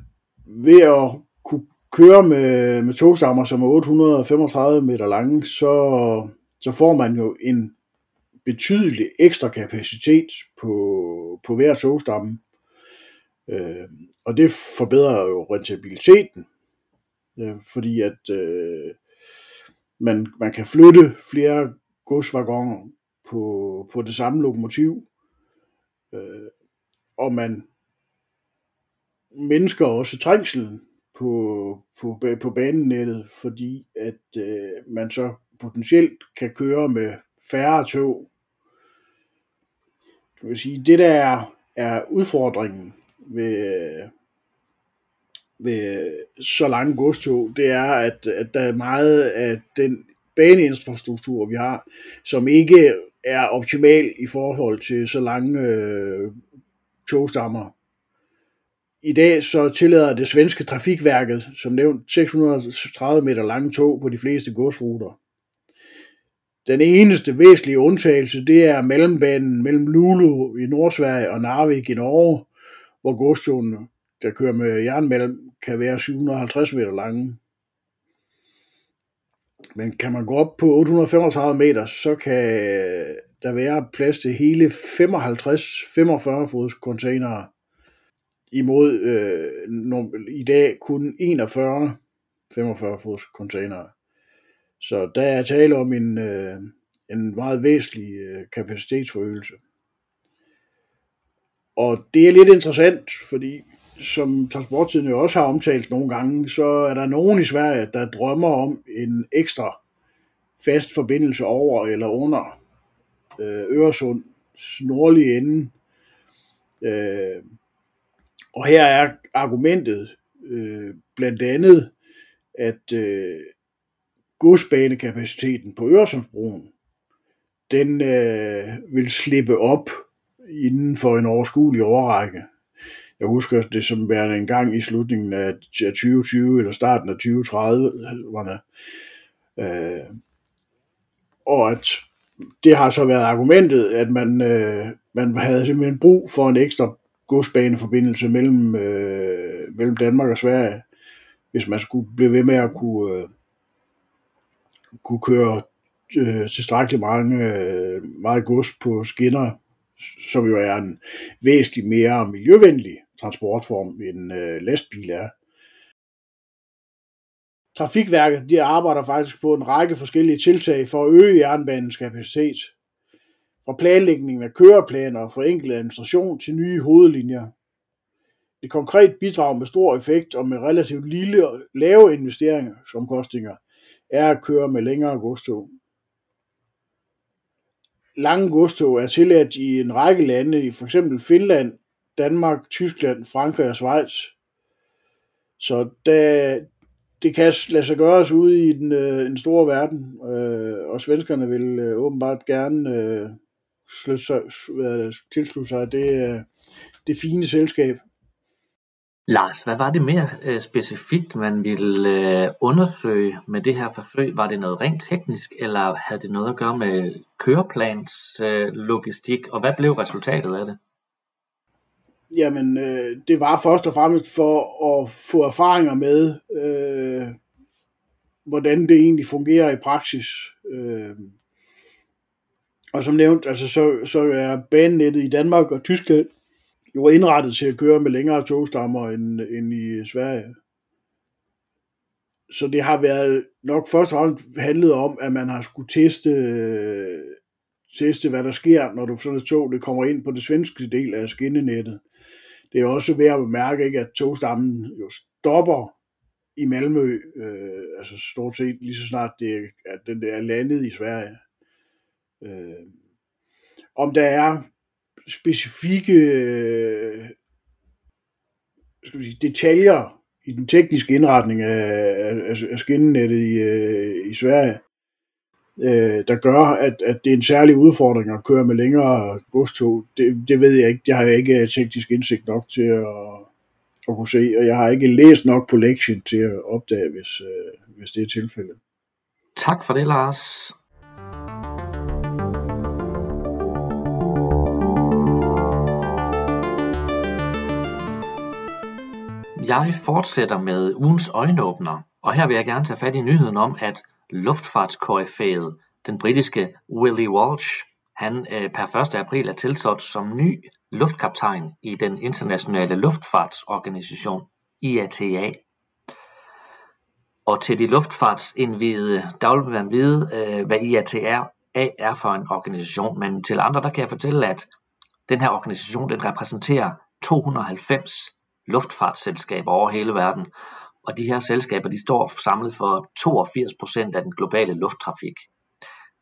ved at kunne køre med, med togstammer, som er 835 meter lange, så, så får man jo en betydelig ekstra kapacitet på, på hver togstamme. Øh, og det forbedrer jo rentabiliteten, øh, fordi at øh, man, man kan flytte flere godsvagoner på, på det samme lokomotiv, øh, og man mindsker også trængselen på, på, på banenettet, fordi at øh, man så potentielt kan køre med færre tog. Det vil sige, det der er, er udfordringen ved, ved så lange godstog, det er, at, at der er meget af den baneinfrastruktur, vi har, som ikke er optimal i forhold til så lange øh, togstammer. I dag så tillader det svenske trafikværket, som nævnt, 630 meter lange tog på de fleste godsruter. Den eneste væsentlige undtagelse, det er mellembanen mellem Luleå i Nordsverige og Narvik i Norge, hvor godstogene, der kører med jernmalm, kan være 750 meter lange. Men kan man gå op på 835 meter, så kan der være plads til hele 55-45 fods containere imod øh, i dag kun 41 45 fods containere. Så der er tale om en, øh, en meget væsentlig øh, kapacitetsforøgelse. Og det er lidt interessant, fordi som transporttiden jo også har omtalt nogle gange, så er der nogen i Sverige, der drømmer om en ekstra fast forbindelse over eller under øh, Øresund nordlige ende. Øh, og her er argumentet øh, blandt andet, at øh, godsbanekapaciteten på Øresundsbroen, den øh, vil slippe op inden for en overskuelig overrække. Jeg husker det som værende en gang i slutningen af 2020 eller starten af 2030'erne. Øh, og at det har så været argumentet, at man, øh, man havde simpelthen brug for en ekstra godsbaneforbindelse mellem, øh, mellem Danmark og Sverige, hvis man skulle blive ved med at kunne, øh, kunne køre øh, tilstrækkeligt mange, øh, meget gods på skinner, som jo er en væsentligt mere miljøvenlig transportform en øh, lastbil er. Trafikværket de arbejder faktisk på en række forskellige tiltag for at øge jernbanens kapacitet. Fra planlægningen af køreplaner og forenklet administration til nye hovedlinjer. Et konkret bidrag med stor effekt og med relativt lille og lave investeringer som kostinger er at køre med længere godstog. Lange godstog er tilladt i en række lande, i f.eks. Finland, Danmark, Tyskland, Frankrig og Schweiz. Så der, det kan lade sig gøres ude i den, øh, den store verden, øh, og svenskerne vil øh, åbenbart gerne øh, slutte sig, øh, tilslutte sig det, øh, det fine selskab. Lars, hvad var det mere øh, specifikt, man ville øh, undersøge med det her forsøg? Var det noget rent teknisk, eller havde det noget at gøre med køreplans øh, logistik, og hvad blev resultatet af det? Jamen, øh, det var først og fremmest for at få erfaringer med, øh, hvordan det egentlig fungerer i praksis. Øh, og som nævnt, altså, så, så er banenettet i Danmark og Tyskland jo indrettet til at køre med længere togstammer end, end i Sverige. Så det har været nok først og fremmest handlet om, at man har skulle teste, teste hvad der sker, når du sådan et tog det kommer ind på det svenske del af skinnenettet. Det er også værd at bemærke, ikke, at togstammen jo stopper i Malmø, øh, altså stort set lige så snart det, at den der er landet i Sverige. Øh, om der er specifikke øh, skal vi sige, detaljer i den tekniske indretning af, af, af skinnenettet i, øh, i Sverige, øh, der gør, at, at det er en særlig udfordring at køre med længere godstog. Det, det ved jeg ikke. Jeg har ikke øh, teknisk indsigt nok til at, at kunne se, og jeg har ikke læst nok på lektien til at opdage, hvis, øh, hvis det er tilfældet. Tak for det, Lars. Jeg fortsætter med ugens øjenåbner, og her vil jeg gerne tage fat i nyheden om, at luftfartskoryfæet, den britiske Willie Walsh, han øh, per 1. april er tilsat som ny luftkaptajn i den internationale luftfartsorganisation IATA. Og til de luftfartsindvidede, der vil man vide, øh, hvad IATA er for en organisation, men til andre, der kan jeg fortælle, at den her organisation, den repræsenterer 290 luftfartsselskaber over hele verden, og de her selskaber de står samlet for 82 procent af den globale lufttrafik.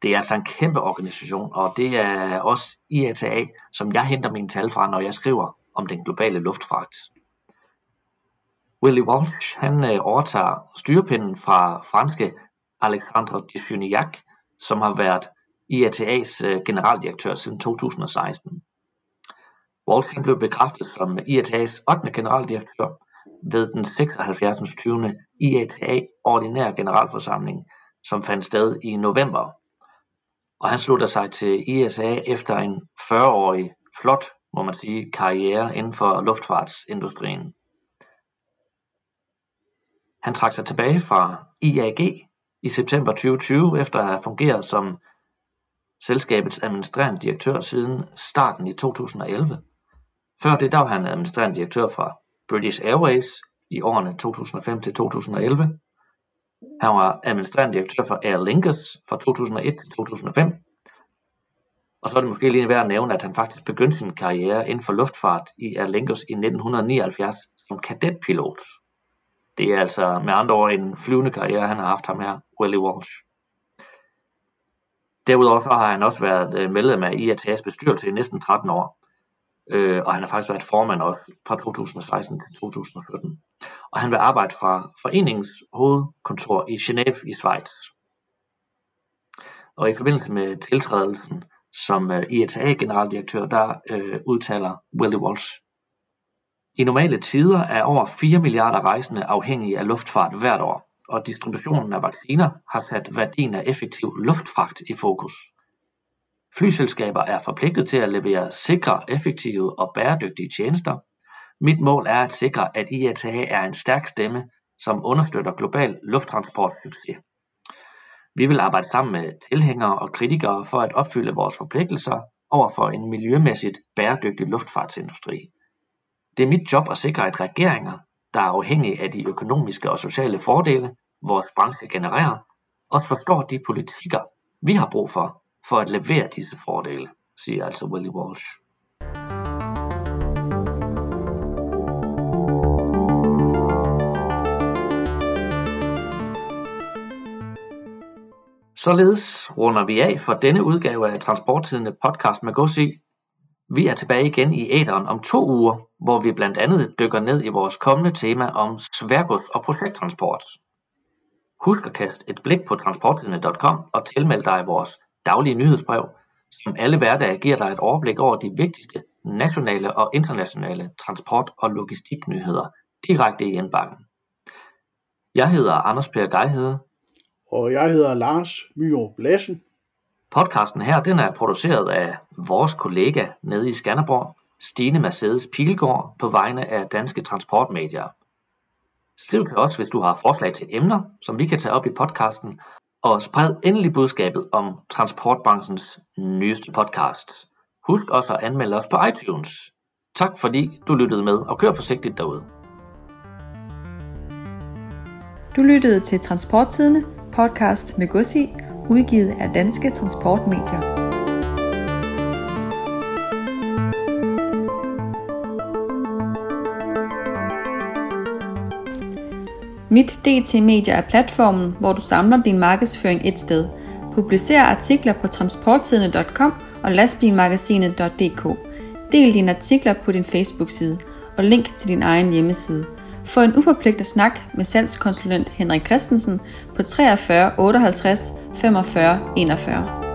Det er altså en kæmpe organisation, og det er også IATA, som jeg henter mine tal fra, når jeg skriver om den globale luftfragt. Willy Walsh han øh, overtager styrepinden fra franske Alexandre Dufignac, som har været IATA's øh, generaldirektør siden 2016. Walsh blev bekræftet som IATA's 8. generaldirektør ved den 76. 20. IATA ordinær generalforsamling, som fandt sted i november. Og han slutter sig til ISA efter en 40-årig flot, må man sige, karriere inden for luftfartsindustrien. Han trak sig tilbage fra IAG i september 2020 efter at have fungeret som selskabets administrerende direktør siden starten i 2011. Før det der var han administrerende direktør fra British Airways i årene 2005 til 2011. Han var administrerende direktør for Air Lingus fra 2001 til 2005. Og så er det måske lige værd at nævne, at han faktisk begyndte sin karriere inden for luftfart i Air Lingus i 1979 som kadetpilot. Det er altså med andre ord en flyvende karriere, han har haft ham her, Willie Walsh. Derudover så har han også været øh, medlem af IATA's bestyrelse i næsten 13 år, øh, og han har faktisk været formand også fra 2016 til 2017. Og han vil arbejde fra foreningens hovedkontor i Genève i Schweiz. Og i forbindelse med tiltrædelsen som øh, IATA-generaldirektør, der øh, udtaler Willie Walsh i normale tider er over 4 milliarder rejsende afhængige af luftfart hvert år, og distributionen af vacciner har sat værdien af effektiv luftfragt i fokus. Flyselskaber er forpligtet til at levere sikre, effektive og bæredygtige tjenester. Mit mål er at sikre, at IATA er en stærk stemme, som understøtter global lufttransportsucces. Vi vil arbejde sammen med tilhængere og kritikere for at opfylde vores forpligtelser over for en miljømæssigt bæredygtig luftfartsindustri. Det er mit job at sikre, at regeringer, der er afhængige af de økonomiske og sociale fordele, vores branche genererer, også forstår de politikker, vi har brug for, for at levere disse fordele, siger altså Willie Walsh. Således runder vi af for denne udgave af Transporttidende podcast med Gossi vi er tilbage igen i æderen om to uger, hvor vi blandt andet dykker ned i vores kommende tema om sværgods og projekttransport. Husk at kaste et blik på transporttidende.com og tilmeld dig vores daglige nyhedsbrev, som alle hverdage giver dig et overblik over de vigtigste nationale og internationale transport- og logistiknyheder direkte i indbakken. Jeg hedder Anders Per Geihede. Og jeg hedder Lars Myro Lassen. Podcasten her den er produceret af vores kollega nede i Skanderborg, Stine Mercedes Pilgaard, på vegne af Danske Transportmedier. Skriv til os, hvis du har forslag til emner, som vi kan tage op i podcasten, og spred endelig budskabet om transportbranchens nyeste podcast. Husk også at anmelde os på iTunes. Tak fordi du lyttede med, og kør forsigtigt derude. Du lyttede til Transporttidene, podcast med Gussi, udgivet af Danske Transportmedier. Mit DT Media er platformen, hvor du samler din markedsføring et sted. Publicer artikler på transporttidene.com og lastbilmagasinet.dk. Del dine artikler på din Facebook-side og link til din egen hjemmeside. Få en uforpligtet snak med salgskonsulent Henrik Christensen på 43 58 45 41.